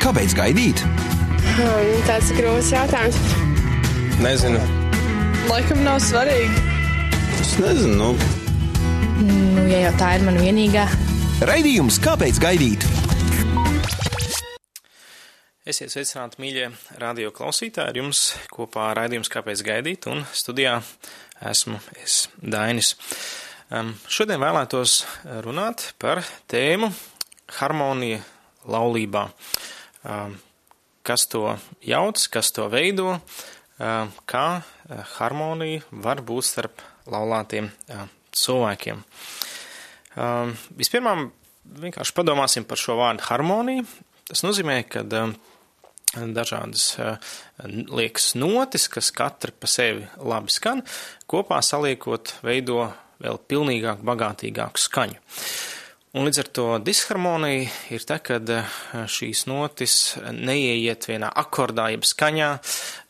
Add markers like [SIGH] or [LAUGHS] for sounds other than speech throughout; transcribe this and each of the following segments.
Kāpēc gaidīt? Hmm, Tas ir grūts jautājums. Nezinu. Laikam nav svarīgi. Es nezinu. Nu, Nu, ja jau tā ir mana vienīgā. Raidījums Kāpēc gaidīt? Esiet sveicināti, mīļie radio klausītāji. Ar jums kopā raidījums Kāpēc gaidīt? Un studijā esmu es Dainis. Um, šodien vēlētos runāt par tēmu harmonija laulībā. Kas to jauc, kas to veido, kā harmonija var būt starp laulātiem cilvēkiem. Vispirmām vienkārši padomāsim par šo vārdu harmonija. Tas nozīmē, ka dažādas liekas notis, kas katra pa sevi labi skan, kopā saliekot veido vēl pilnīgāku, bagātīgāku skaņu. Un līdz ar to disharmonija ir tā, kad uh, šīs notis neieiet vienā akordā, jeb skaņā,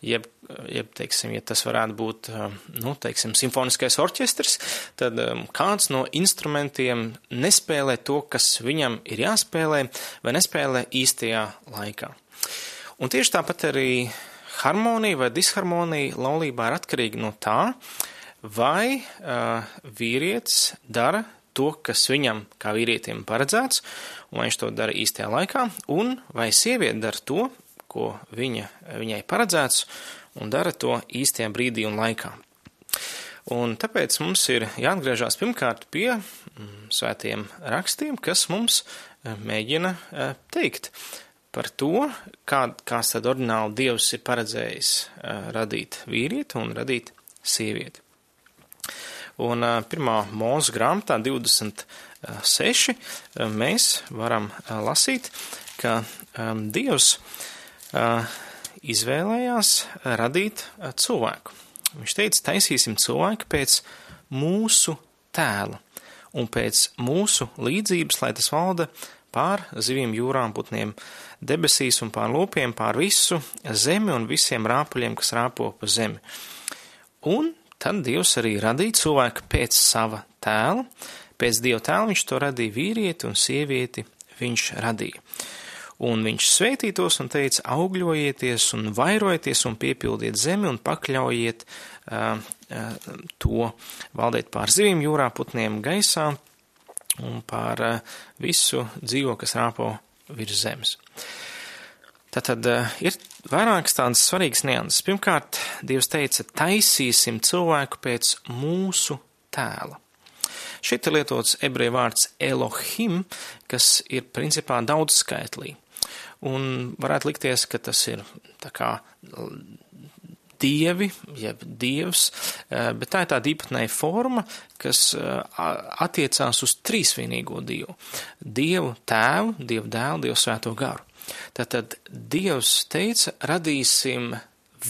jeb, jeb teiksim, ja tas varētu būt, uh, nu, teiksim, simfoniskais orķestrs, tad um, kāds no instrumentiem nespēlē to, kas viņam ir jāspēlē, vai nespēlē īstajā laikā. Un tieši tāpat arī harmonija vai disharmonija laulībā ir atkarīga no tā, vai uh, vīrietis dara to, kas viņam kā vīrietim paredzēts, un viņš to dara īstajā laikā, un vai sieviete dara to, ko viņa, viņai paredzēts, un dara to īstajā brīdī un laikā. Un tāpēc mums ir jāatgriežas pirmkārt pie mm, svētiem rakstiem, kas mums mēģina teikt par to, kā, kāds tad ordināli Dievs ir paredzējis radīt vīrieti un radīt sievieti. Un pirmā mūsu grāmatā 26 mēs varam lasīt, ka Dievs izvēlējās radīt cilvēku. Viņš teica, taisīsim cilvēku pēc mūsu tēla un pēc mūsu līdzības, lai tas valda pār zivīm, jūrām, putniem, debesīs un pār lopiem, pār visu zemi un visiem rāpuļiem, kas rāpo pa zemi. Un tad Dievs arī radīja cilvēku pēc sava tēla, pēc Dieva tēla viņš to radīja vīrieti un sievieti viņš radīja. Un viņš sveitītos un teica, augļojieties un vairojieties un piepildiet zemi un pakļaujiet uh, uh, to, valdiet pār zivīm, jūrā, putniem, gaisā un pār uh, visu dzīvo, kas rāpo virs zemes. Tātad uh, ir vairākas tādas svarīgas nianses. Pirmkārt, Dievs teica, taisīsim cilvēku pēc mūsu tēla. Šeit ir lietots ebreju vārds Elohim, kas ir principā daudzskaitlī. Un varētu likties, ka tas ir tā kā dievi, jeb dievs, bet tā ir tāda īpatnēja forma, kas attiecās uz trīsvienīgo dievu. Dievu tēvu, dievu dēlu, dievu svēto garu. Tātad dievs teica, radīsim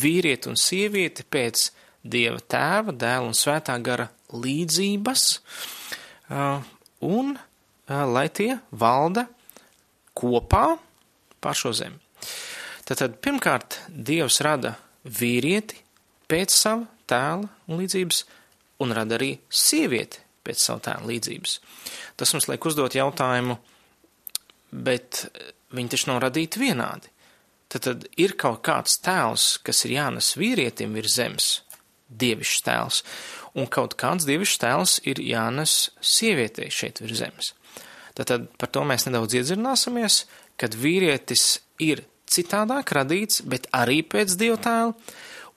vīrieti un sievieti pēc dieva tēva, dēla un svētā gara līdzības, un lai tie valda kopā pār šo zemi. Tātad pirmkārt Dievs rada vīrieti pēc sava tēla un līdzības, un rada arī sievieti pēc sava tēla līdzības. Tas mums liek uzdot jautājumu, bet viņi taču nav radīti vienādi. Tad, tad ir kaut kāds tēls, kas ir jānes vīrietim virs zemes, dievišķs tēls, un kaut kāds dievišķs tēls ir jānes sievietei šeit virs zemes. Tātad par to mēs nedaudz iedzināsimies, kad vīrietis ir citādāk radīts, bet arī pēc dieva tēla,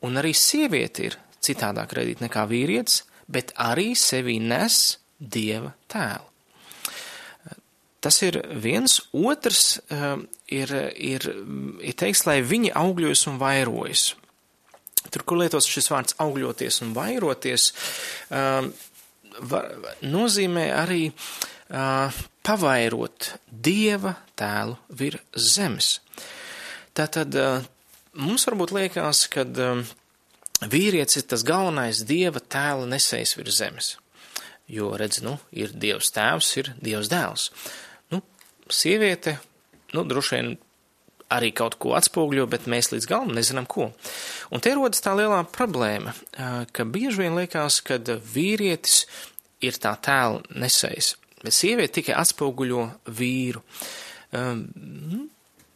un arī sieviete ir citādāk radīta nekā vīrietis, bet arī sevī nes dieva tēlu. Tas ir viens, otrs ir, ir, ir teiks, lai viņi augļojas un vairojas. Tur, kur lietots šis vārds augļoties un vairoties, var, nozīmē arī pavairot dieva tēlu virs zemes. Tātad mums varbūt liekas, ka vīrietis ir tas galvenais dieva tēla nesējs virs zemes. Jo, redz, nu, ir dievs tēvs, ir dievs dēls. Sieviete, nu, droši vien arī kaut ko atspoguļo, bet mēs līdz galam nezinām, ko. Un te rodas tā lielā problēma, ka bieži vien liekas, ka vīrietis ir tā tēla nesējs, bet sieviete tikai atspoguļo vīru. Um,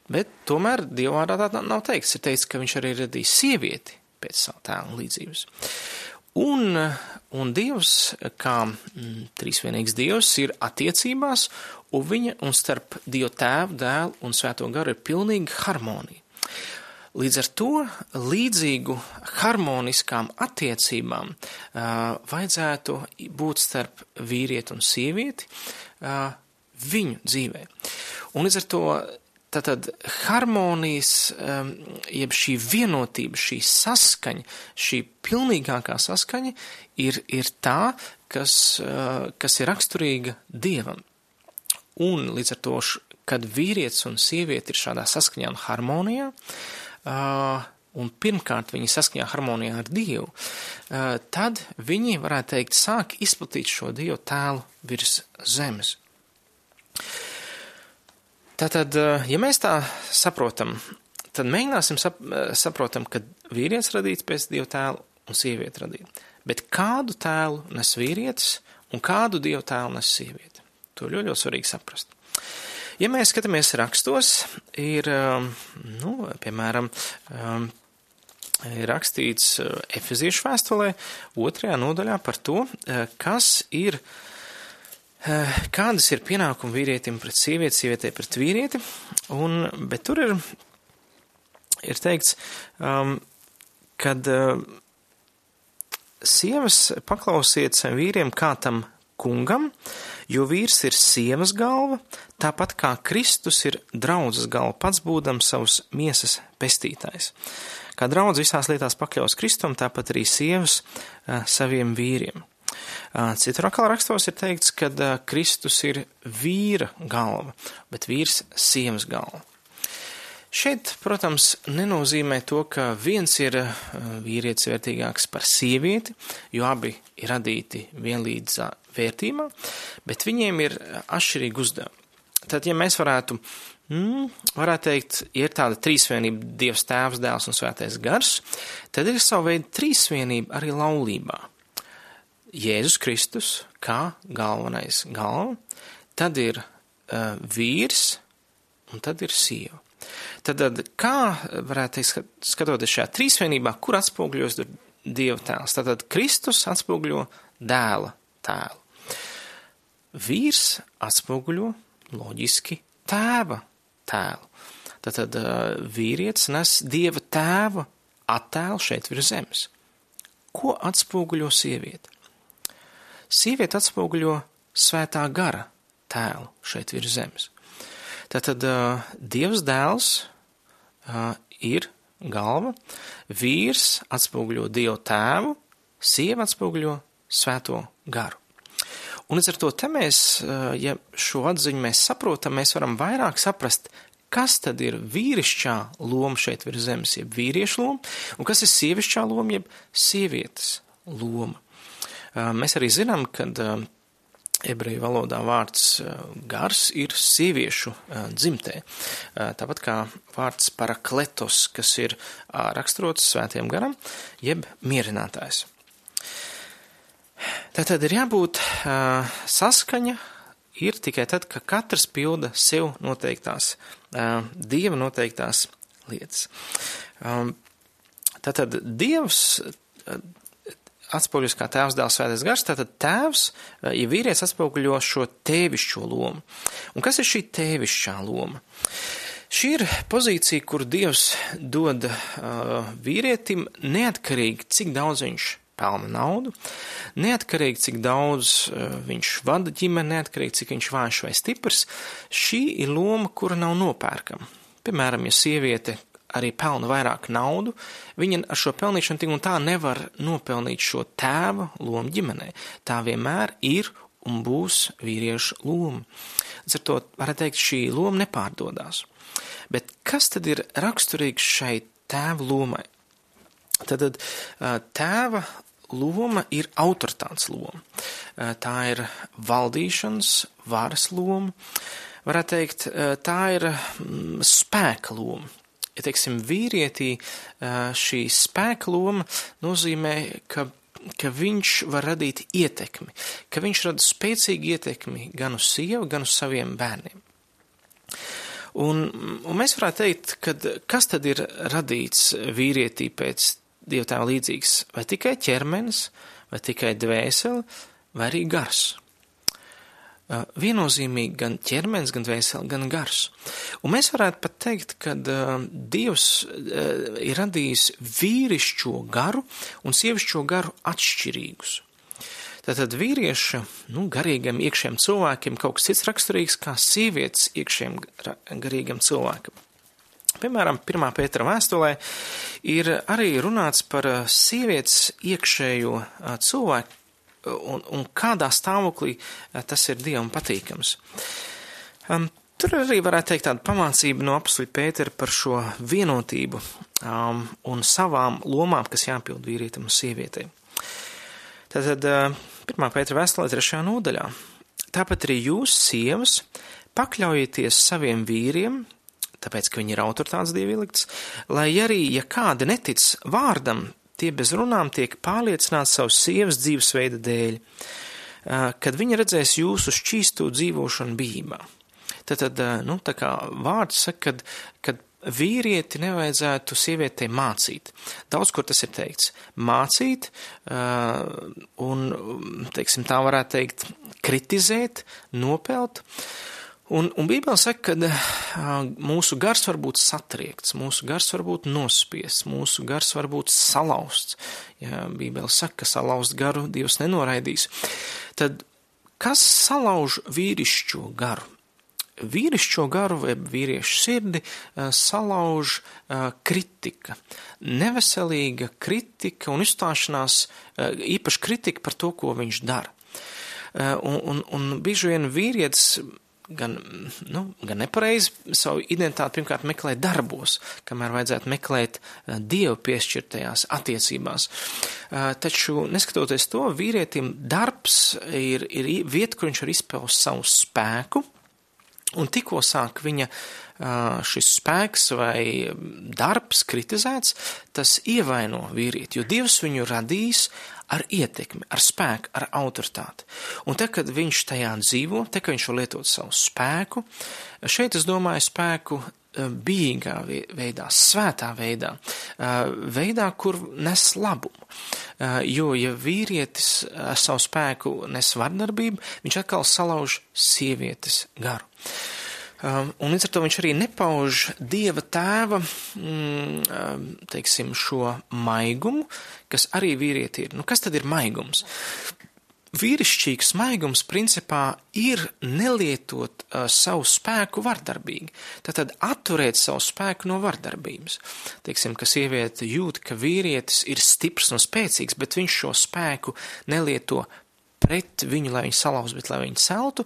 bet tomēr Dievvvārdā tā nav teikts. Ir teikts, ka viņš arī radīs sievieti pēc savu tēlu līdzības. Un, un Dievs, kā mm, trīsvienīgs Dievs, ir attiecībās, un viņa un starp Dievu tēvu, dēlu un svēto garu ir pilnīga harmonija. Līdz ar to līdzīgu harmoniskām attiecībām uh, vajadzētu būt starp vīrieti un sievieti uh, viņu dzīvē. Un līdz ar to tātad harmonijas, um, jeb šī vienotība, šī saskaņa, šī pilnīgākā saskaņa ir, ir tā, kas, uh, kas ir raksturīga Dievam. Un līdz ar to, kad vīrietis un sieviete ir šādā saskaņā un harmonijā, uh, un pirmkārt viņi saskaņā harmonijā ar Dievu, tad viņi, varētu teikt, sāk izplatīt šo Dievu tēlu virs zemes. Tātad, ja mēs tā saprotam, tad mēģināsim sap, saprotam, ka vīrietis radīts pēc Dieva tēla un sieviete radīta. Bet kādu tēlu nes vīrietis un kādu Dieva tēlu nes sieviete? To ļoti, ļoti svarīgi saprast. Ja mēs skatāmies rakstos, ir, um, nu, piemēram, ir rakstīts Efeziešu vēstulē otrajā nodaļā par to, kas ir, uh, kādas ir pienākumi vīrietim pret sievieti, sievietei pret vīrieti, un, bet tur ir, ir teikts, um, kad uh, sievas paklausiet saviem vīriem kā tam kungam, jo vīrs ir sievas galva, tāpat kā Kristus ir draudzes galva, pats būdams savus miesas pestītājs. Kā draudz visās lietās pakļaus Kristum, tāpat arī sievas uh, saviem vīriem. Citur atkal rakstos ir teikts, ka Kristus ir vīra galva, bet vīrs sievas galva. Šeit, protams, nenozīmē to, ka viens ir vīrietis vērtīgāks par sievieti, jo abi ir radīti vienlīdz vērtībā, bet viņiem ir atšķirīgi uzdevumi. Tad, ja mēs varētu, mm, varētu teikt, ir tāda trīsvienība, Dievs tēvs, dēls un svētais gars, tad ir savu veidu trīsvienība arī laulībā. Jēzus Kristus kā galvenais galva, tad ir uh, vīrs un tad ir sieva. Tad, tad kā varētu teikt, skatoties šajā trīsvienībā, kur atspūgļos Dieva tēls? Tātad Kristus atspūgļo dēla tēlu. Vīrs atspoguļo loģiski tēva tēlu. Tātad vīrietis nes dieva tēva attēlu šeit virs zemes. Ko atspoguļo sieviete? Sieviete atspoguļo svētā gara tēlu šeit virs zemes. Tātad uh, Dievs dēls uh, ir galva, vīrs atspoguļo Dievu tēvu, sieva atspoguļo svēto garu. Un līdz ar to te mēs, ja šo atziņu mēs saprotam, mēs varam vairāk saprast, kas tad ir vīrišķā loma šeit virs zemes, jeb vīriešu loma, un kas ir sievišķā loma, jeb sievietes loma. Mēs arī zinām, ka ebreju valodā vārds gars ir sieviešu dzimtē. Tāpat kā vārds parakletos, kas ir raksturots svētiem garam, jeb mierinātājs. Tātad ir jābūt saskaņa ir tikai tad, ka katrs pilda sev noteiktās, dieva noteiktās lietas. Tātad dievs atspoguļos kā tēvs, dēls, svētais gars, tātad tēvs, ja vīrietis atspoguļo šo tēvišķo lomu. Un kas ir šī tēvišķā loma? Šī ir pozīcija, kur Dievs dod uh, vīrietim neatkarīgi, cik daudz viņš pelna naudu, neatkarīgi cik daudz uh, viņš vada ģimeni, neatkarīgi cik viņš vājš vai stiprs, šī ir loma, kura nav nopērkama. Piemēram, ja sieviete arī pelna vairāk naudu, viņa ar šo pelnīšanu tik un tā nevar nopelnīt šo tēva lomu ģimenē. Tā vienmēr ir un būs vīriešu loma. Līdz ar to varētu teikt, šī loma nepārdodās. Bet kas tad ir raksturīgs šai tēva lomai? Tad tēva loma ir autoritātes loma. Tā ir valdīšanas, varas loma. Varētu teikt, tā ir mm, spēka loma. Teiksim, vīrietī šī spēka loma nozīmē, ka, ka viņš var radīt ietekmi, ka viņš rada spēcīgu ietekmi gan uz sievu, gan uz saviem bērniem. Un, un mēs varētu teikt, ka kas tad ir radīts vīrietī pēc Dieva tēva līdzīgs? Vai tikai ķermenis, vai tikai dvēseli, vai arī gars? Viennozīmīgi gan ķermenis, gan dvēseli, gan gars. Un mēs varētu pat teikt, ka Dievs ir radījis vīrišķo garu un sievišķo garu atšķirīgus. Tātad vīrieša, nu, garīgam iekšējam cilvēkiem kaut kas cits raksturīgs kā sievietes iekšējam garīgam cilvēkam. Piemēram, 1. pētera vēstulē ir arī runāts par sievietes iekšējo cilvēku un, un kādā stāvoklī eh, tas ir Dievam patīkams. Um, tur arī varētu teikt tāda pamācība no apslī Pētera par šo vienotību um, un savām lomām, kas jāpild vīrietim un sievietei. Tātad uh, pirmā Pētera vēstulē trešajā nodaļā. Tāpat arī jūs, sievas, pakļaujieties saviem vīriem, tāpēc, ka viņi ir autoritātes dievilikts, lai arī, ja kāda netic vārdam, tie bez runām tiek pārliecināti savas sievas dzīvesveida dēļ, kad viņa redzēs jūsu šķīsto dzīvošanu bībā. Tad, tad nu, tā kā vārds saka, kad, kad vīrieti nevajadzētu sievietei mācīt. Daudz, kur tas ir teikts. Mācīt, un, teiksim, tā varētu teikt, kritizēt, nopelt. Un, un Bībele saka, ka uh, mūsu gars var būt satriekts, mūsu gars var būt nospiests, mūsu gars var būt salauzts. Ja Bībele saka, ka salauzt garu Dievs nenoraidīs. Tad kas salauž vīrišķo garu? Vīrišķo garu vai vīriešu sirdi uh, salauž uh, kritika, neveselīga kritika un izstāšanās, īpaši kritika par to, ko viņš dara. Un, un, un bieži vien vīrietis gan, nu, gan nepareizi savu identitāti pirmkārt meklē darbos, kamēr vajadzētu meklēt uh, dievu piešķirtajās attiecībās. Uh, taču, neskatoties to, vīrietim darbs ir, ir vieta, kur viņš var izpaust savu spēku, un tikko sāk viņa uh, šis spēks vai darbs kritizēts, tas ievaino vīrieti, jo Dievs viņu radīs ar ietekmi, ar spēku, ar autoritāti. Un te, kad viņš tajā dzīvo, te, kad viņš var lietot savu spēku, šeit es domāju spēku eh, bijīgā veidā, svētā veidā, eh, veidā, kur nes labumu. Eh, jo, ja vīrietis ar savu spēku nes vardarbību, viņš atkal salauž sievietes garu. Um, un līdz ar to viņš arī nepauž dieva tēva, mm, um, teiksim, šo maigumu, kas arī vīrieti ir. Nu, kas tad ir maigums? Vīrišķīgs maigums principā ir nelietot uh, savu spēku vardarbīgi. Tātad atturēt savu spēku no vardarbības. Teiksim, ka sieviete jūt, ka vīrietis ir stiprs un spēcīgs, bet viņš šo spēku nelieto pret viņu, lai viņu salauz, bet lai viņu celtu,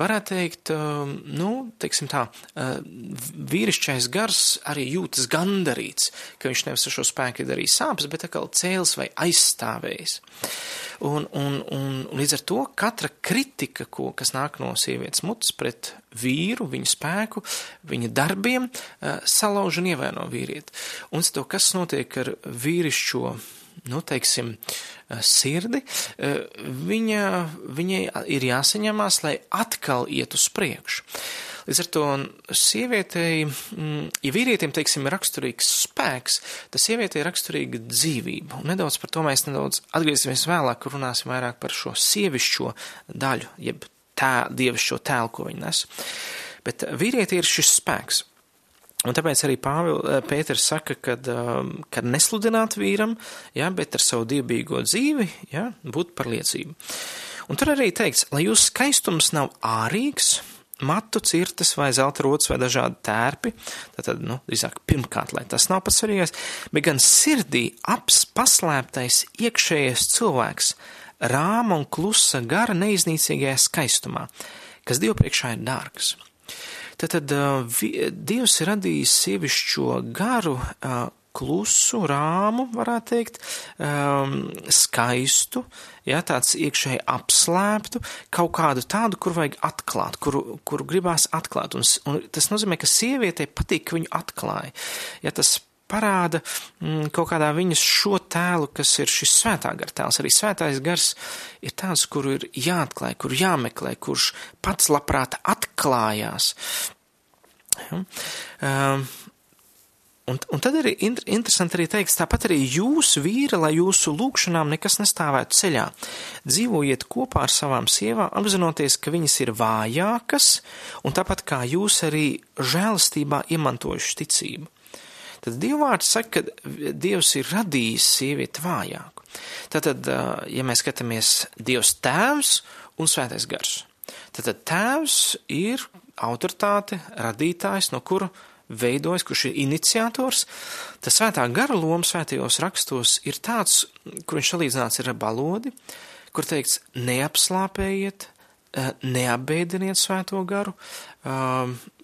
varētu teikt, um, nu, teiksim tā, uh, vīrišķais gars arī jūtas gandarīts, ka viņš nevis ar šo spēku ir darījis sāpes, bet atkal cēls vai aizstāvējis. Un, un, un līdz ar to katra kritika, ko, kas nāk no sievietes mutes pret vīru, viņa spēku, viņa darbiem, uh, salauž un ievaino vīrieti. Un to, kas notiek ar vīrišķo nu, teiksim, eh, sirdi, eh, viņa, viņai ir jāsaņemās, lai atkal iet uz priekšu. Līdz ar to sievietei, mm, ja vīrietim, teiksim, ir raksturīgs spēks, tad sievietei ir raksturīga dzīvība. Un nedaudz par to mēs nedaudz atgriezīsimies vēlāk, kur runāsim vairāk par šo sievišķo daļu, jeb tā dievišķo tēlu, ko viņi nes. Bet vīrieti ir šis spēks. Un tāpēc arī Pāvil, eh, saka, um, kad nesludināt vīram, jā, bet ar savu dievbijīgo dzīvi, jā, būt par liecību. Un tur arī teikts, lai jūsu skaistums nav ārīgs, matu cirtas vai zelta rotas vai dažādi tērpi, tātad, nu, drīzāk pirmkārt, lai tas nav pats svarīgais, bet gan sirdī aps paslēptais iekšējais cilvēks, rāma un klusa gara neiznīcīgajā skaistumā, kas Dievu priekšā ir dārgs. Tātad Dievs ir radījis sievišķo garu, klusu, rāmu, varētu teikt, skaistu, ja, tāds iekšēji apslēptu, kaut kādu tādu, kur vajag atklāt, kuru, kuru gribās atklāt. Un, un tas nozīmē, ka sievietei patīk, ka viņu atklāja. Ja tas parāda mm, kaut kādā viņas šo tēlu, kas ir šis svētā gara tēls. Arī svētais gars ir tāds, kuru ir jāatklāj, kuru jāmeklē, kurš pats labprāt atklājās. Ja? Um, Un, un tad ir interesanti arī teikt, tāpat arī jūs, vīri, lai jūsu lūgšanām nekas nestāvētu ceļā. Dzīvojiet kopā ar savām sievām, apzinoties, ka viņas ir vājākas, un tāpat kā jūs arī žēlastībā iemantojuši ticību. Tad Dievvvārds saka, ka Dievs ir radījis sievieti vājāku. Tātad, ja mēs skatāmies Dievs tēvs un svētais gars, tad tēvs ir autoritāte, radītājs, no kura veidojis, kurš ir iniciators, tas svētā gara loma svētajos rakstos ir tāds, kur viņš salīdzināts ar balodi, kur teikts neapslāpējiet, neapbēdiniet svēto garu,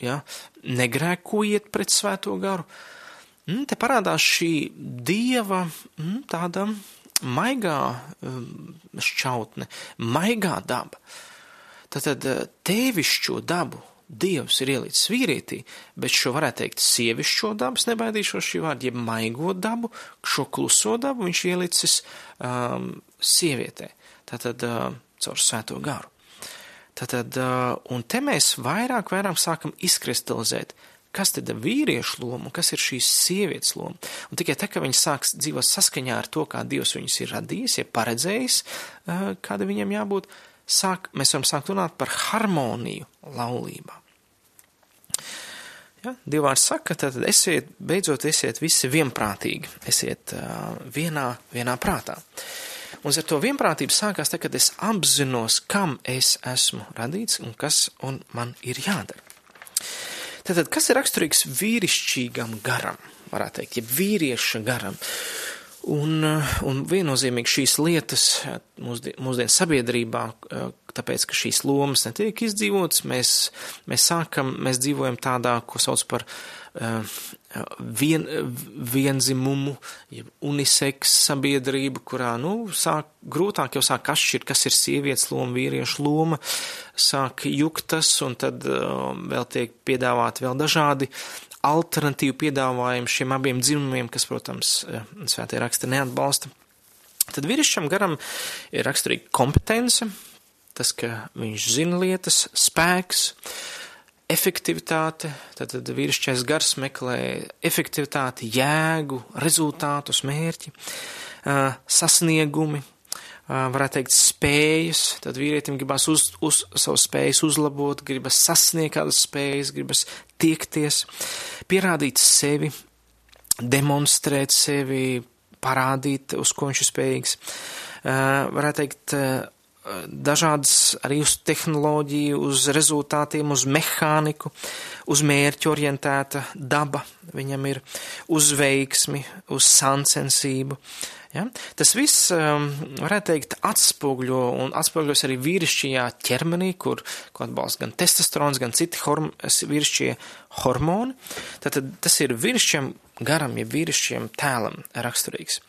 ja, negrēkojiet pret svēto garu. Mm, te parādās šī dieva mm, tāda maigā um, šķautne, maigā daba. Tātad eh, tēvišķo dabu Dievs ir ielicis vīrietī, bet šo varētu teikt sievišķo dabas, nebaidīšos šī vārda, jeb maigo dabu, šo kluso dabu viņš ielicis um, sievietē, tātad uh, caur svēto garu. Tātad, uh, un te mēs vairāk, vairāk sākam izkristalizēt, kas tad ir vīriešu loma un kas ir šīs sievietes loma. Un tikai tā, ka viņi sāks dzīvot saskaņā ar to, kā Dievs viņus ir radījis, ja paredzējis, kāda viņiem jābūt, sāk, mēs varam sākt runāt par harmoniju laulībā. Ja, Dievvvārds saka, tad esiet, beidzot esiet visi vienprātīgi, esiet uh, vienā, vienā prātā. Un ar to vienprātību sākās tad, kad es apzinos, kam es esmu radīts un kas un man ir jādara. Tātad, kas ir raksturīgs vīrišķīgam garam, varētu teikt, ja vīrieša garam? Un, un viennozīmīgi šīs lietas mūsdien, mūsdienu sabiedrībā, tāpēc, ka šīs lomas netiek izdzīvotas, mēs, mēs sākam, mēs dzīvojam tādā, ko sauc par vien, vienzimumu, uniseks sabiedrību, kurā, nu, sāk grūtāk jau sāk atšķirt, kas ir sievietes loma, vīriešu loma, sāk juktas, un tad vēl tiek piedāvāti vēl dažādi alternatīvu piedāvājumu šiem abiem dzimumiem, kas, protams, svētie raksti neatbalsta. Tad vīrišķam garam ir raksturīga kompetence, tas, ka viņš zina lietas, spēks, efektivitāte, tad, tad vīrišķais gars meklē efektivitāti, jēgu, rezultātus, mērķi, sasniegumi, varētu teikt, spējas, tad vīrietim gribas uz, uz savu spējas uzlabot, gribas sasniegt kādas spējas, gribas tiekties, pierādīt sevi, demonstrēt sevi, parādīt, uz ko viņš ir spējīgs. Varētu teikt, dažādas arī uz tehnoloģiju, uz rezultātiem, uz mehāniku, uz mērķu orientēta daba viņam ir, uz veiksmi, uz sancensību. Ja? Tas viss, um, varētu teikt, atspoguļo un atspoguļos arī vīrišķajā ķermenī, kur, ko atbalsta gan testosterons, gan citi horm vīrišķie hormoni. Tātad tas ir vīrišķiem garam, ja vīrišķiem tēlam raksturīgs.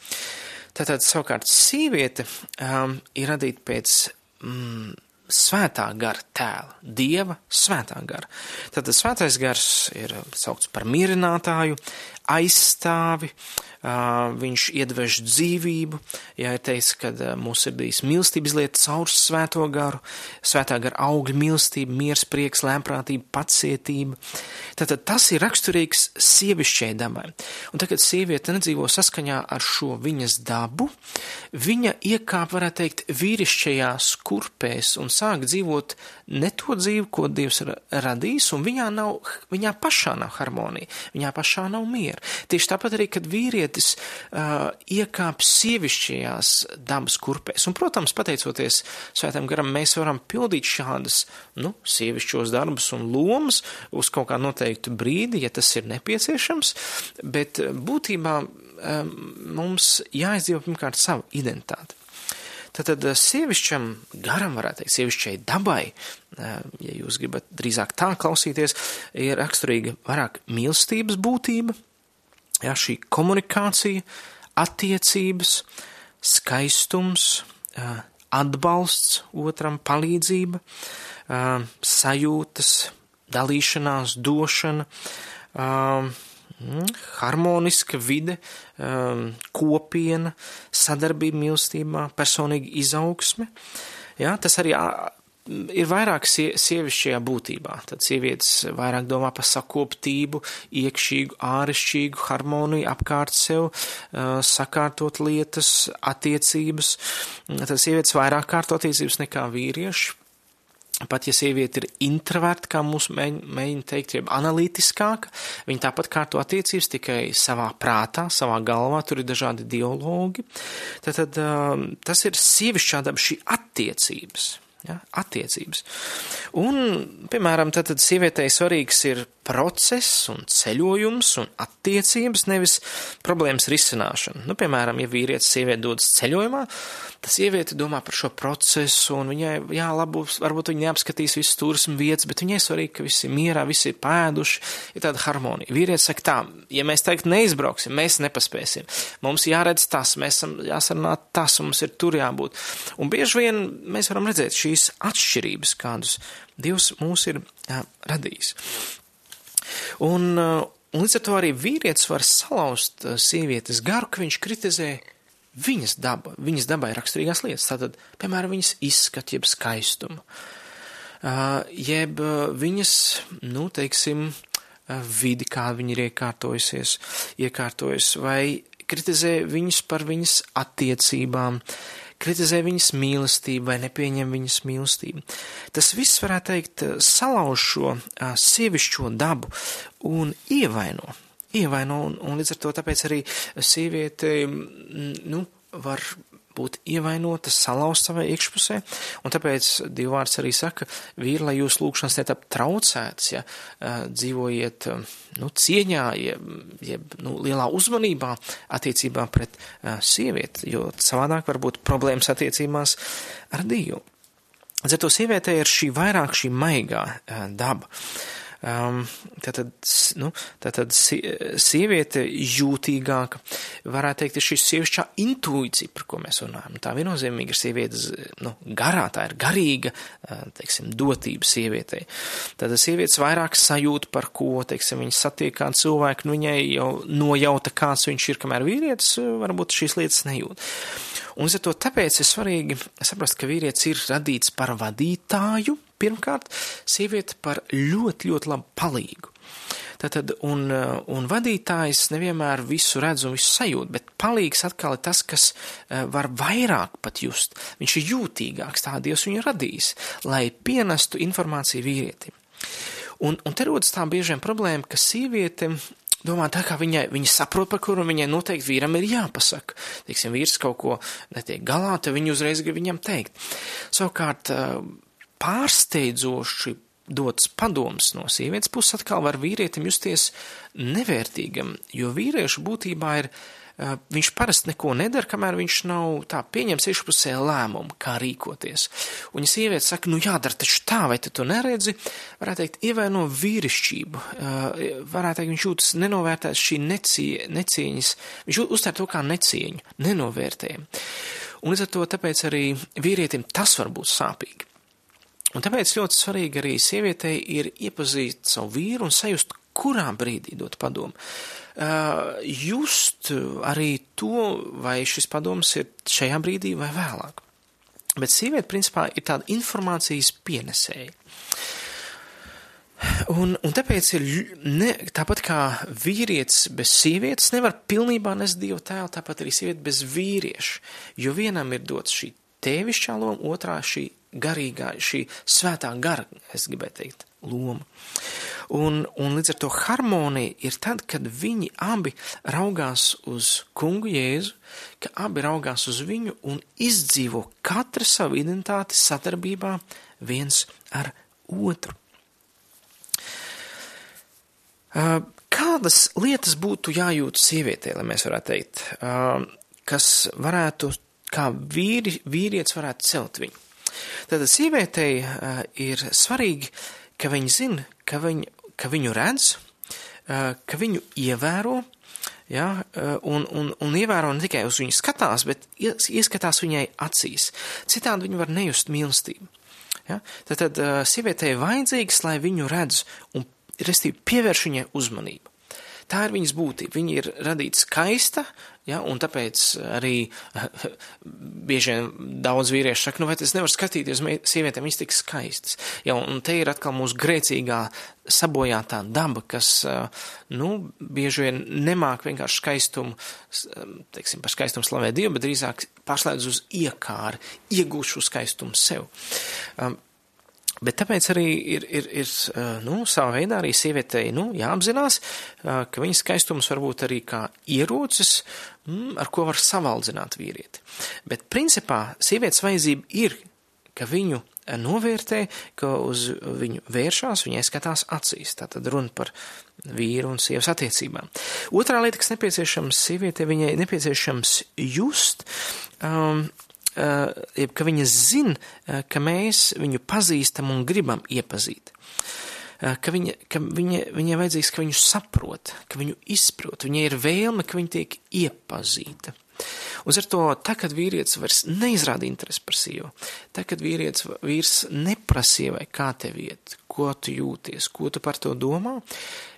Tātad savukārt sīviete um, ir radīta pēc mm, svētā gara tēla, dieva svētā gara. Tātad svētais gars ir saukts par mierinātāju, aizstāvi, viņš iedvež dzīvību, ja ir teicis, ka mūsu sirdīs mīlestības lieta caur svēto garu, svētā gara augļa mīlestība, miers, prieks, lēmprātība, pacietība. Tātad tas ir raksturīgs sievišķai dabai. Un tagad sieviete nedzīvo saskaņā ar šo viņas dabu, viņa iekāp, varētu teikt, vīrišķajās kurpēs un sāk dzīvot ne to dzīvi, ko Dievs ir radījis, un viņā nav, viņā pašā nav harmonija, viņā pašā nav miera. Tieši tāpat arī, kad vīrietis uh, iekāp sievišķajās dabas kurpēs, un, protams, pateicoties svētam garam, mēs varam pildīt šādas, nu, sievišķos darbus un lomas uz kaut kā noteiktu brīdi, ja tas ir nepieciešams, bet būtībā um, mums jāizdzīvo pirmkārt savu identitāti. Tātad sievišķam garam, varētu teikt, sievišķai dabai, ja jūs gribat drīzāk tā klausīties, ir raksturīga vairāk mīlestības būtība, ja, šī komunikācija, attiecības, skaistums, atbalsts otram, palīdzība, sajūtas, dalīšanās, došana, harmoniska vide, kopiena, sadarbība mīlestībā, personīga izaugsme. Ja, tas arī ir vairāk sie, sievišķajā būtībā. Tad sievietes vairāk domā par sakoptību, iekšīgu, ārešķīgu harmoniju apkārt sev, sakārtot lietas, attiecības. Tad sievietes vairāk kārto attiecības nekā vīrieši. Pat ja sieviete ir introverta, kā mums mēģina teikt, jeb analītiskāka, viņa tāpat kārto attiecības tikai savā prātā, savā galvā, tur ir dažādi dialogi. Tad, tad tas ir sievišķā daba šī attiecības. Ja, attiecības. Un, piemēram, tad, tad sievietei svarīgs ir process un ceļojums un attiecības, nevis problēmas risināšana. Nu, piemēram, ja vīrietis sieviete dodas ceļojumā, tas sieviete domā par šo procesu, un viņai, jā, labu, varbūt viņa neapskatīs visas turismu vietas, bet viņai svarīgi, ka visi ir mierā, visi ir pēduši, ir tāda harmonija. Vīrietis saka tā, ja mēs teikt neizbrauksim, mēs nepaspēsim. Mums jāredz tas, mēs esam jāsarunā tas, mums ir tur jābūt. Un bieži vien mēs varam redzēt šīs atšķirības, kādus Dievs mūs ir jā, radījis. Un, uh, un līdz ar to arī vīrietis var salauzt uh, sievietes garu, ka viņš kritizē viņas dabu, viņas dabai raksturīgās lietas. Tātad, piemēram, viņas izskatu, jeb skaistumu, uh, jeb viņas, nu, teiksim, vidi, kā viņi ir iekārtojusies, iekārtojas, vai kritizē viņus par viņas attiecībām, kritizē viņas mīlestību vai nepieņem viņas mīlestību. Tas viss, varētu teikt, salauž šo sievišķo dabu un ievaino. Ievaino, un, un līdz ar to tāpēc arī sieviete, nu, var būt ievainota, salauzta savai iekšpusē, un tāpēc divvārds arī saka, vīri, lai jūs lūkšanas netap traucētas, ja dzīvojiet, nu, cieņā, jeb, jeb nu, lielā uzmanībā attiecībā pret sievieti, jo savādāk var būt problēmas attiecībās ar Dievu. Līdz ar to sievietei ir šī vairāk šī maigā daba. Um, tātad, nu, tātad sieviete jūtīgāka, varētu teikt, ir šī sievišķā intuīcija, par ko mēs runājam. Tā viennozīmīgi ir sievietes, nu, garā, tā ir garīga, teiksim, dotība sievietei. Tad sievietes vairāk sajūt par ko, teiksim, viņas satiek kādu cilvēku, nu, viņai jau nojauta, kāds viņš ir, kamēr vīrietis varbūt šīs lietas nejūt. Un līdz ar to tāpēc ir svarīgi saprast, ka vīrietis ir radīts par vadītāju, Pirmkārt, sieviete par ļoti, ļoti labu palīgu. Tātad, un, un vadītājs nevienmēr visu redz un visu sajūt, bet palīgs atkal ir tas, kas eh, var vairāk pat just. Viņš ir jūtīgāks, tā Dievs viņu radījis, lai pienestu informāciju vīrietim. Un, un te rodas tā biežiem problēma, ka sieviete domā tā, kā viņai, viņa saprot, par kuru viņai noteikti vīram ir jāpasaka. Teiksim, vīrs kaut ko netiek galā, tad viņa uzreiz grib viņam teikt. Savukārt, uh, pārsteidzoši dots padoms no sievietes puses atkal var vīrietim justies nevērtīgam, jo vīriešu būtībā ir, viņš parasti neko nedara, kamēr viņš nav tā pieņems iekšpusē lēmumu, kā rīkoties. Un ja sieviete saka, nu jādara taču tā, vai tu to neredzi, varētu teikt, ievaino vīrišķību, varētu teikt, viņš jūtas nenovērtēts šī necie, necieņas, viņš uztver to kā necieņu, nenovērtējumu. Un līdz ar to tāpēc arī vīrietim tas var būt sāpīgi. Un tāpēc ļoti svarīgi arī sievietei ir iepazīt savu vīru un sajust, kurā brīdī dot padomu. Uh, just arī to, vai šis padoms ir šajā brīdī vai vēlāk. Bet sieviete, principā, ir tāda informācijas pienesēja. Un, un tāpēc ir ne, tāpat kā vīrietis bez sievietes nevar pilnībā nest dievu tēlu, tāpat arī sieviete bez vīrieša, jo vienam ir dots šī tēvišķā loma, otrā šī garīgā, šī svētā gara, es gribēju teikt, loma. Un, un līdz ar to harmonija ir tad, kad viņi abi raugās uz kungu Jēzu, ka abi raugās uz viņu un izdzīvo katra savu identitāti sadarbībā viens ar otru. Kādas lietas būtu jājūt sievietē, lai mēs varētu teikt, kas varētu, kā vīri, vīrietis varētu celt viņu? Tad sievietei uh, ir svarīgi, ka viņa zina, ka, viņ, ka viņu redz, uh, ka viņu ievēro, ja, uh, un, un, un ievēro ne tikai uz viņu skatās, bet ieskatās viņai acīs. Citādi viņa var nejust mīlestību. Ja? Tad, tad uh, sievietei vajadzīgs, lai viņu redz un, restīvi, pievērš viņai uzmanību. tā ir viņas būtība. Viņa ir radīta skaista, ja, un tāpēc arī [LAUGHS] bieži vien daudz vīriešu saka, nu vai tas nevar skatīties uz sievietēm, viņas tik skaistas. Ja, un te ir atkal mūsu grēcīgā sabojātā daba, kas, nu, bieži vien nemāk vienkārši skaistumu, teiksim, par skaistumu slavēt Dievu, bet drīzāk pārslēdz uz iekāri, iegūst šo skaistumu sev. Bet tāpēc arī ir, ir, ir nu, savā veidā arī sievietei nu, jāapzinās, ka viņas skaistums var būt arī kā ierocis, mm, ar ko var savaldzināt vīrieti. Bet principā sievietes vajadzība ir, ka viņu novērtē, ka uz viņu vēršās, viņai skatās acīs. Tātad runa par vīru un sievas attiecībām. Otrā lieta, kas nepieciešams sievietei, viņai nepieciešams just. Um, jeb ka viņa zina, eh, ka mēs viņu pazīstam un gribam iepazīt. Eh, ka viņa, ka viņa, viņai vajadzīgs, ka viņu saprot, ka viņu izprot, viņai ir vēlme, ka viņa tiek iepazīta. Ar to, tā, kad vīrietis vairs neizrāda interesi par sievu, tā, kad vīrietis vīrs neprasīja, vai kā tev iet, ko tu jūties, ko tu par to domā,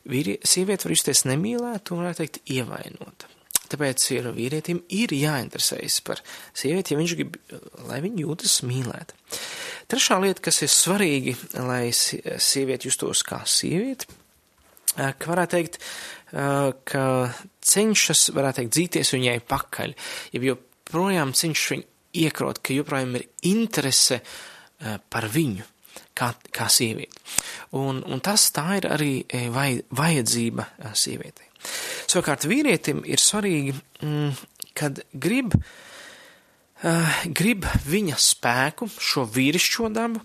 vīrie, sieviete var justies nemīlēta un, varētu teikt, ievainota. Tāpēc ir vīrietim ir jāinteresējas par sievieti, ja viņš grib, lai viņa jūtas mīlēta. Trešā lieta, kas ir svarīgi, lai sieviete justos kā sieviete, ka varētu teikt, ka cenšas, varētu teikt, dzīties viņai pakaļ, ja joprojām cenšas viņu iekrot, ka joprojām ir interese par viņu kā, kā sievieti. Un, un tas tā ir arī vaj, vajadzība sievietei. Savukārt vīrietim ir svarīgi, mm, kad grib, uh, grib viņa spēku, šo vīrišķo dabu,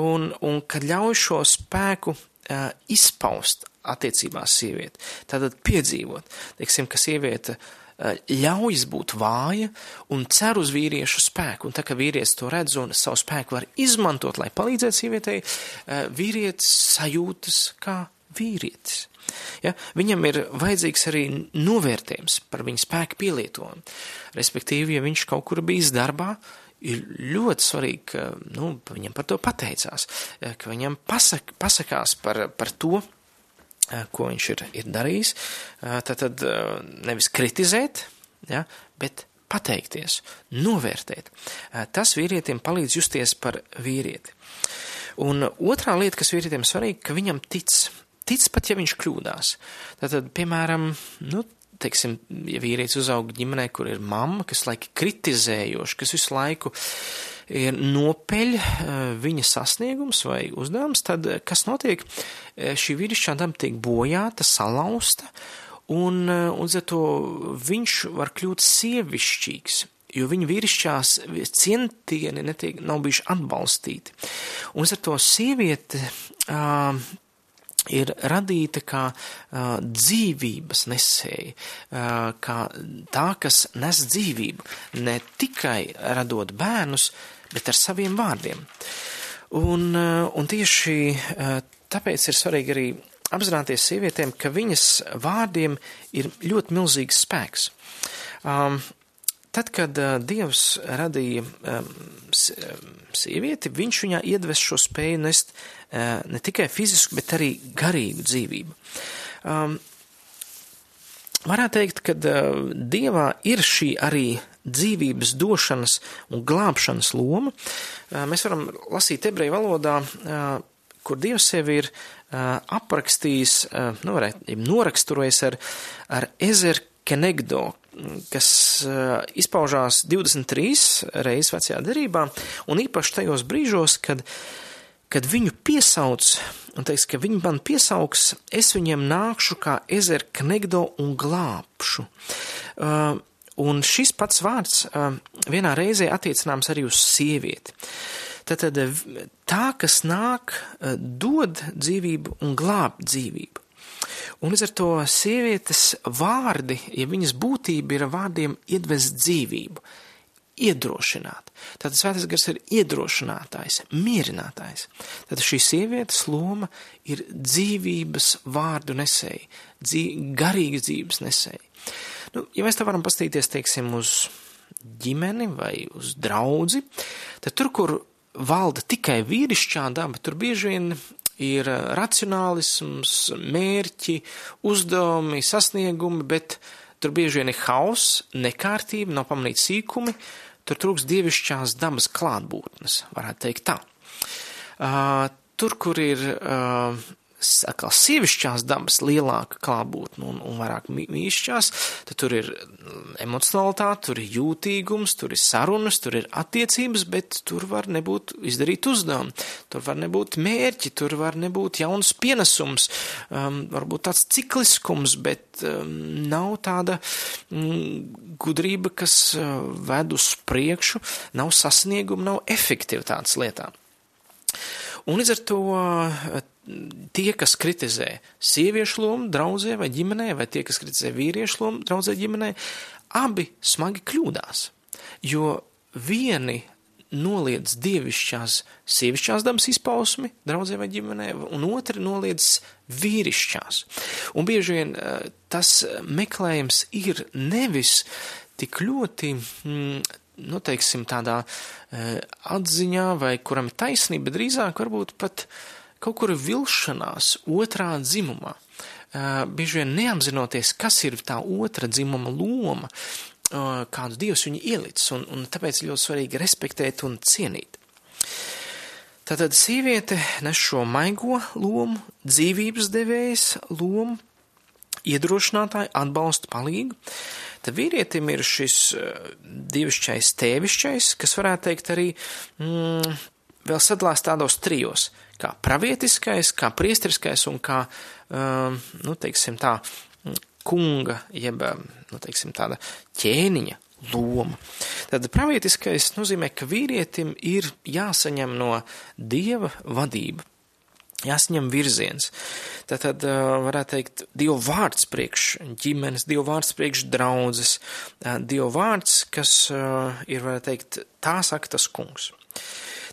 un, un kad ļauj šo spēku uh, izpaust attiecībās sievieti. Tātad piedzīvot, teiksim, ka sieviete uh, ļaujas būt vāja un cer uz vīriešu spēku. Un tā kā vīrietis to redz un savu spēku var izmantot, lai palīdzētu sievietei, vīrietis sajūtas kā vīrietis. Ja? Viņam ir vajadzīgs arī novērtējums par viņa spēku pielietojumu. Respektīvi, ja viņš kaut kur bijis darbā, ir ļoti svarīgi, ka nu, viņam par to pateicās, ka viņam pasak, pasakās par, par to, ko viņš ir, ir darījis. Tad, tad nevis kritizēt, ja, bet pateikties, novērtēt. Tas vīrietim palīdz justies par vīrieti. Un otrā lieta, kas vīrietim svarīga, ka viņam tic tic pat, ja viņš kļūdās. Tātad, piemēram, nu, teiksim, ja vīrietis uzaug ģimenē, kur ir mamma, kas laiki kritizējoši, kas visu laiku ir nopeļ eh, viņa sasniegums vai uzdevums, tad eh, kas notiek? Eh, šī vīrišķā daba tiek bojāta, salauzta, un, un ar to viņš var kļūt sievišķīgs, jo viņa vīrišķās cientieni netiek, nav bijuši atbalstīti. Un ar to sieviete uh, ir radīta kā uh, dzīvības nesēja, uh, kā tā, kas nes dzīvību, ne tikai radot bērnus, bet ar saviem vārdiem. Un, uh, un tieši uh, tāpēc ir svarīgi arī apzināties sievietēm, ka viņas vārdiem ir ļoti milzīgs spēks. Um, Tad, kad Dievs radīja sievieti, viņš viņā iedves šo spēju nest ne tikai fizisku, bet arī garīgu dzīvību. Varētu teikt, ka Dievā ir šī arī dzīvības došanas un glābšanas loma. Mēs varam lasīt ebreju valodā, kur Dievs sevi ir aprakstījis, nu, varētu, noraksturojis ar, ar ezer kenegdo, kas uh, izpaužās 23 reizes vecajā derībā, un īpaši tajos brīžos, kad, kad viņu piesauc, un teiks, ka viņi man piesauks, es viņiem nākšu kā ezer knegdo un glābšu. Uh, un šis pats vārds uh, vienā reizē attiecināms arī uz sievieti. Tātad tā, kas nāk, dod dzīvību un glāb dzīvību. Un līdz ar to sievietes vārdi, ja viņas būtība ir vārdiem iedvest dzīvību, iedrošināt. Tātad svētais gars ir iedrošinātājs, mierinātājs. Tātad šī sievietes loma ir dzīvības vārdu nesēji, dzīv, garīgas dzīves nesēji. Nu, ja mēs tā varam pastīties, teiksim, uz ģimeni vai uz draudzi, tad tur, kur valda tikai vīrišķā daba, tur bieži vien ir racionālisms, mērķi, uzdevumi, sasniegumi, bet tur bieži vien ir hauss, nekārtība, nav pamanīti sīkumi, tur trūks dievišķās dabas klātbūtnes, varētu teikt tā. Uh, tur, kur ir uh, atkal sievišķās dabas lielāka klātbūtne un, un vairāk mīšķās, tad tur ir emocionalitāte, tur ir jūtīgums, tur ir sarunas, tur ir attiecības, bet tur var nebūt izdarīt uzdevumu, tur var nebūt mērķi, tur var nebūt jauns pienesums, um, varbūt tāds cikliskums, bet um, nav tāda mm, gudrība, kas uh, ved uz priekšu, nav sasnieguma, nav efektivitātes lietām. Un līdz ar to tie, kas kritizē sieviešu lomu draudzē vai ģimenē, vai tie, kas kritizē vīriešu lomu draudzē ģimenē, abi smagi kļūdās. Jo vieni noliedz dievišķās, sievišķās dabas izpausmi draudzē vai ģimenē, un otri noliedz vīrišķās. Un bieži vien eh, tas meklējums ir nevis tik ļoti, mm, nu, teiksim, tādā eh, atziņā vai kuram ir taisnība, drīzāk varbūt pat kaut kur vilšanās otrā dzimumā, bieži vien neapzinoties, kas ir tā otra dzimuma loma, kādu dievs viņu ielicis, un, un tāpēc ļoti svarīgi respektēt un cienīt. Tātad sieviete nes šo maigo lomu, dzīvības devējas lomu, iedrošinātāju, atbalstu, palīgu. Tad vīrietim ir šis dievišķais, tēvišķais, kas varētu teikt arī mm, vēl sadalās tādos trijos kā pravietiskais, kā priestriskais un kā, um, nu, teiksim tā, kunga, jeb, um, nu, teiksim tāda ķēniņa loma. Tad pravietiskais nozīmē, ka vīrietim ir jāsaņem no dieva vadība. Jāsaņem virziens. Tātad, varētu teikt, Dieva vārds priekš ģimenes, Dieva vārds priekš draudzes, Dieva vārds, kas ir, varētu teikt, tā saka tas kungs.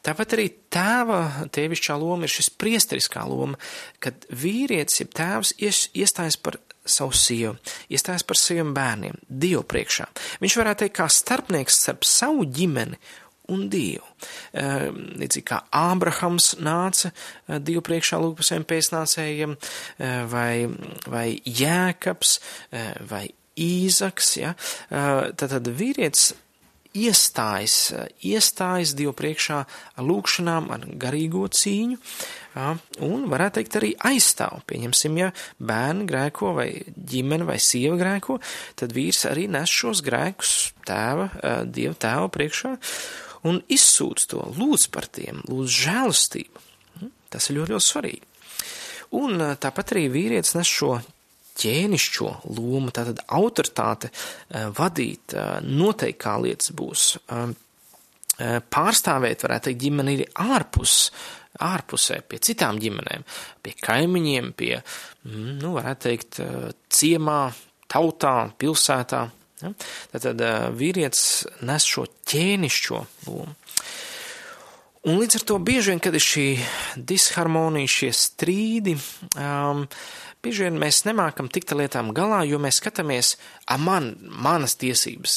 Tāpat arī tēva tēvišķā loma ir šis priesteriskā loma, kad vīrietis, ja tēvs ies, iestājas par savu sievu, iestājas par saviem bērniem, Dievu priekšā. Viņš varētu teikt kā starpnieks starp savu ģimeni un Dievu. Ehm, līdzīgi kā Ābrahams nāca eh, Dievu priekšā saviem pēcnācējiem, eh, vai, vai Jēkabs, eh, vai Īzaks, ja, tad, tad vīrietis iestājas, iestājas Dievu priekšā ar lūkšanām, ar garīgo cīņu, un varētu teikt arī aizstāv. Pieņemsim, ja bērni grēko vai ģimene vai sieva grēko, tad vīrs arī nes šos grēkus tēva, Dieva tēva priekšā un izsūdz to, lūdz par tiem, lūdz žēlastību. Hm? Tas ir ļoti, ļoti svarīgi. Un tāpat arī vīrietis nes šo ķēnišķo lomu, tātad autoritāte vadīt, noteikti kā lietas būs. Pārstāvēt, varētu teikt, ģimeni ir ārpus, ārpusē, pie citām ģimenēm, pie kaimiņiem, pie, mm, nu, varētu teikt, ciemā, tautā, pilsētā. Ja? Tātad vīrietis nes šo ķēnišķo lomu. Un līdz ar to bieži vien, kad ir šī disharmonija, šie strīdi, um, bieži vien mēs nemākam tikt ar lietām galā, jo mēs skatāmies, a man, manas tiesības,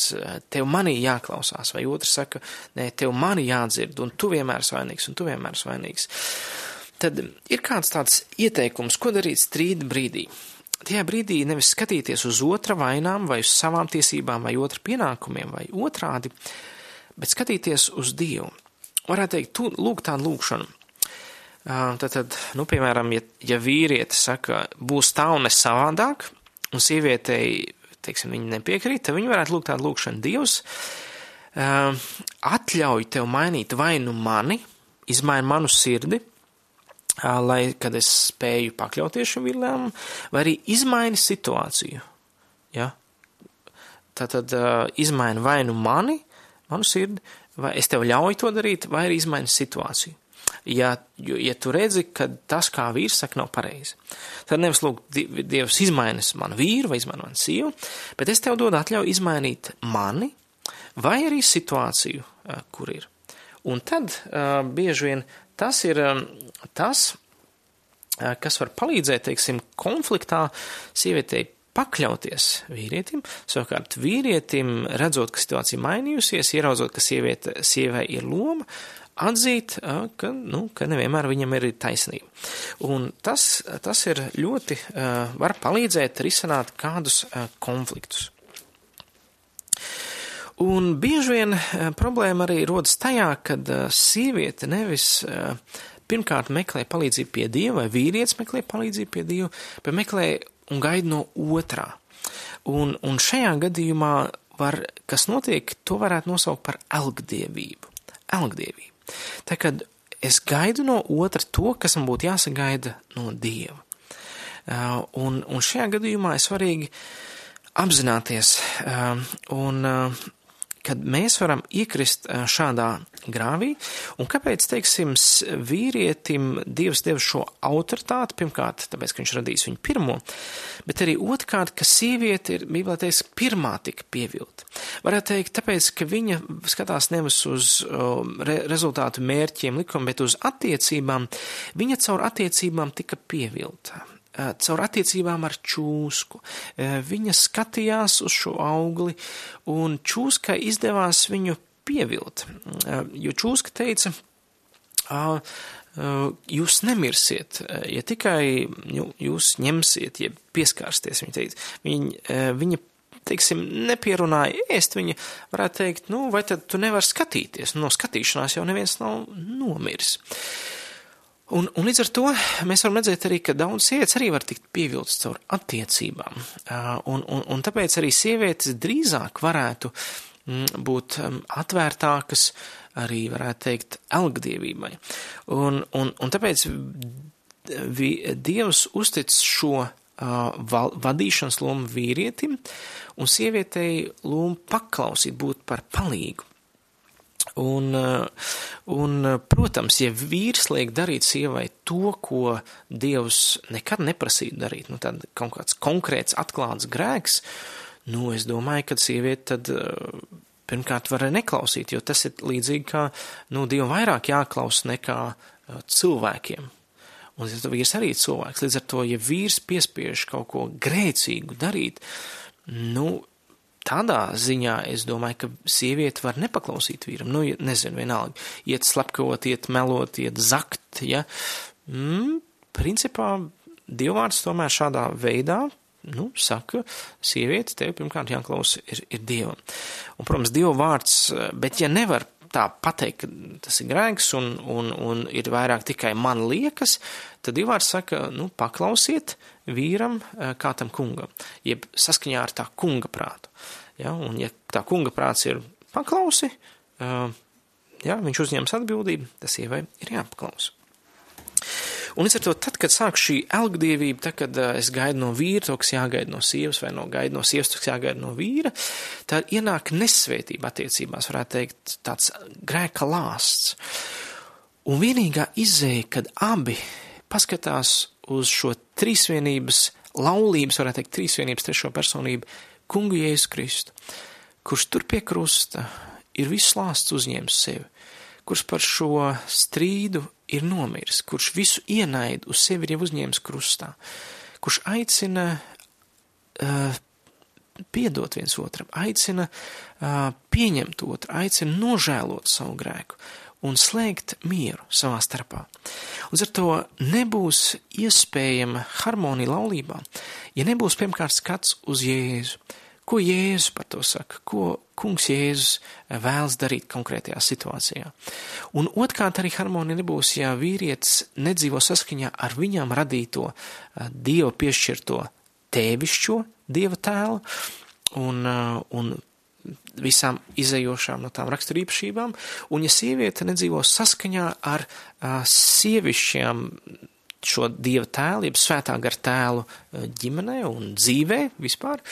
tev manī jāklausās, vai otrs saka, nē, tev mani jādzird, un tu vienmēr svainīgs, un tu vienmēr svainīgs. Tad ir kāds tāds ieteikums, ko darīt strīda brīdī. Tajā brīdī nevis skatīties uz otra vainām vai uz savām tiesībām vai otra pienākumiem vai otrādi, bet skatīties uz Dievu varētu teikt, tu, lūk tādu lūkšanu. Tad, tad, nu, piemēram, ja, ja vīrieti saka, būs tā un ne savādāk, un sievietei, teiksim, viņa nepiekrīt, tad viņa varētu lūgt tādu lūkšanu. Dievs, atļauj tev mainīt vai nu mani, izmaini manu sirdi, lai, kad es spēju pakļauties šim vilēm, vai arī izmaini situāciju. Ja? Tātad izmaini vai nu mani, manu sirdi, vai es tev ļauju to darīt, vai arī izmaini situāciju. Ja, ja tu redzi, ka tas, kā vīrs saka, nav pareizi, tad nevis lūk, Dievs izmainis manu vīru vai izmaini manu sievu, bet es tev dodu atļauju izmainīt mani vai arī situāciju, kur ir. Un tad uh, bieži vien tas ir um, tas, uh, kas var palīdzēt, teiksim, konfliktā sievietei pakļauties vīrietim, savukārt vīrietim, redzot, ka situācija mainījusies, ieraudzot, ka sieviete, sievai ir loma, atzīt, ka, nu, ka nevienmēr viņam ir taisnība. Un tas, tas ir ļoti, var palīdzēt risināt kādus konfliktus. Un bieži vien problēma arī rodas tajā, kad sieviete nevis pirmkārt meklē palīdzību pie Dieva, vai vīrietis meklē palīdzību pie Dieva, bet meklē un gaida no otrā. Un, un šajā gadījumā var, kas notiek, to varētu nosaukt par elgdievību. Elgdievību. Tā kad es gaidu no otra to, kas man būtu jāsagaida no Dieva. Un, un šajā gadījumā ir svarīgi apzināties un kad mēs varam iekrist šādā grāvī, un kāpēc, teiksim, vīrietim Dievs deva šo autoritāti, pirmkārt, tāpēc, ka viņš radīs viņu pirmo, bet arī otrkārt, ka sieviete ir, bībelē teiks, pirmā tika pievilta. Varētu teikt, tāpēc, ka viņa skatās nevis uz um, re rezultātu mērķiem, likumu, bet uz attiecībām, viņa caur attiecībām tika pievilta. Eh, caur attiecībām ar čūsku. Eh, viņa skatījās uz šo augli, un čūskai izdevās viņu pievilt, eh, jo čūska teica, jūs nemirsiet, ja tikai jūs ņemsiet, ja pieskārsties, viņa teica. Viņa, viņa teiksim, nepierunāja ēst, viņa varētu teikt, nu, vai tad tu nevari skatīties, no skatīšanās jau neviens nav nomiris. Un, un līdz ar to mēs varam redzēt arī, ka daudz sievietes arī var tikt pievilktas caur attiecībām. Un, un, un tāpēc arī sievietes drīzāk varētu mm, būt mm, atvērtākas, arī varētu teikt, elgdievībai. Un, un, un tāpēc vi, Dievs uztic šo uh, vadīšanas lomu vīrietim un sievietei lomu paklausīt, būt par palīgu. Un, eh, un, eh, protams, ja vīrs liek darīt sievai to, ko Dievs nekad neprasīja darīt, nu, tad kaut kāds konkrēts atklāts grēks, nu, es domāju, ka sieviete tad eh, pirmkārt var neklausīt, jo tas ir līdzīgi kā, nu, Dievam vairāk jāklaus nekā cilvēkiem. Un ja vīrs arī ir cilvēks, līdz ar to, ja vīrs piespiež kaut ko grēcīgu darīt, nu, tādā ziņā es domāju, ka sieviete var nepaklausīt vīram. Nu, nezinu, vienalga, iet slepkavot, iet melot, iet zakt, ja. Mm, principā, dievvvārds tomēr šādā veidā, nu, saka, sieviete, tev pirmkārt jāklausa ir, ir dievam. Un, protams, dievvvārds, bet ja nevar tā pateikt, ka tas ir grēks un, un, un ir vairāk tikai man liekas, tad dievvvārds saka, nu, paklausiet vīram eh, kā tam kungam, jeb saskaņā ar tā kunga prātu. Ja, un ja tā kunga prāts ir paklausi, uh, ja, viņš uzņems atbildību, tas sievai ir jāpaklausa. Un līdz ar to, tad, kad sāk šī elgdievība, tad, kad uh, es gaidu no vīra to, kas jāgaida no sievas, vai no gaidu no sievas, to, kas jāgaida no vīra, tad ienāk nesvētība attiecībās, varētu teikt, tāds grēka lāsts. Un vienīgā izēja, kad abi paskatās uz šo trīsvienības laulības, varētu teikt, trīsvienības trešo personību kungu Jēzu Kristu, kurš tur pie krusta ir viss lāsts uzņēmis sevi, kurš par šo strīdu ir nomiris, kurš visu ienaidu uz sevi ir jau uzņēmis krustā, kurš aicina uh, piedot viens otram, aicina uh, pieņemt otru, aicina nožēlot savu grēku un slēgt mieru savā starpā. Un ar to nebūs iespējama harmonija laulībā, ja nebūs pirmkārt skats uz Jēzu. Ko Jēzus par to saka? Ko kungs Jēzus vēlas darīt konkrētajā situācijā? Un otrkārt arī harmonija nebūs, ja vīrietis nedzīvo saskaņā ar viņam radīto Dieva piešķirto tēvišķo Dieva tēlu un, un visām izējošām no tām raksturīpašībām, un ja sieviete nedzīvo saskaņā ar uh, sievišķiem šo dieva tēlu, jeb svētā gar tēlu ģimenē un dzīvē vispār,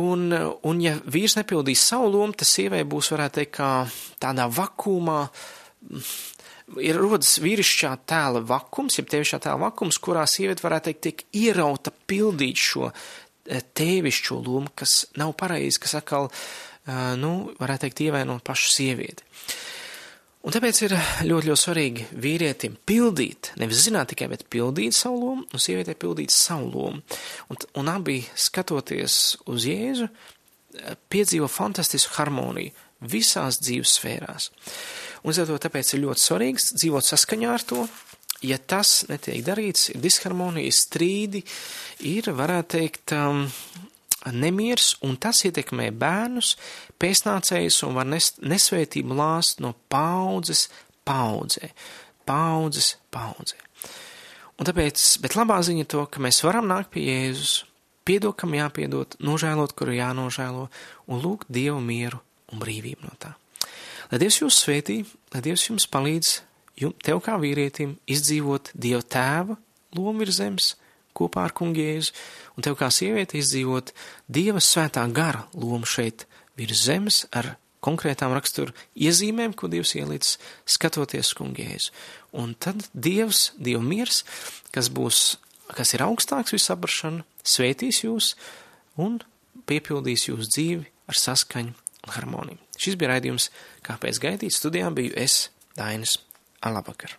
un, un ja vīrs nepildīs savu lomu, tas sievai būs, varētu teikt, kā tādā vakumā, ir rodas vīrišķā tēla vakums, jeb tevišķā tēla vakums, kurā sieviete varētu teikt, tiek ierauta pildīt šo tēvišķo lomu, kas nav pareizi, kas atkal, nu, varētu teikt, ievaino pašu sievieti. Un tāpēc ir ļoti, ļoti svarīgi vīrietim pildīt, nevis zināt tikai, bet pildīt savu lomu, un sievietē pildīt savu lomu. Un, un abi skatoties uz Jēzu, piedzīvo fantastisku harmoniju visās dzīves sfērās. Un līdz ar to tāpēc ir ļoti svarīgs dzīvot saskaņā ar to. Ja tas netiek darīts, ir disharmonija, strīdi, ir, varētu teikt, um, nemiers, un tas ietekmē bērnus, pēcnācējus un var nes, nesvētību lāst no paudzes paudzē, paudzes paudzē. Un tāpēc, bet labā ziņa to, ka mēs varam nākt pie Jēzus, piedot, kam jāpiedot, nožēlot, kuru jānožēlo, un lūgt Dievu mieru un brīvību no tā. Lai Dievs jūs svētī, lai Dievs jums palīdz, jums, tev kā vīrietim, izdzīvot Dieva tēva lomu virs zemes kopā ar kungu Jēzu, un tev kā sieviete izdzīvot Dieva svētā gara lomu šeit virs zemes ar konkrētām raksturu iezīmēm, ko Dievs ielicis, skatoties kungu Jēzu. Un tad Dievs, Dieva miers, kas būs, kas ir augstāks visaprašana, svētīs jūs un piepildīs jūsu dzīvi ar saskaņu un harmoniju. Šis bija raidījums, kāpēc gaidīt studijā biju es, Dainis Alabakar.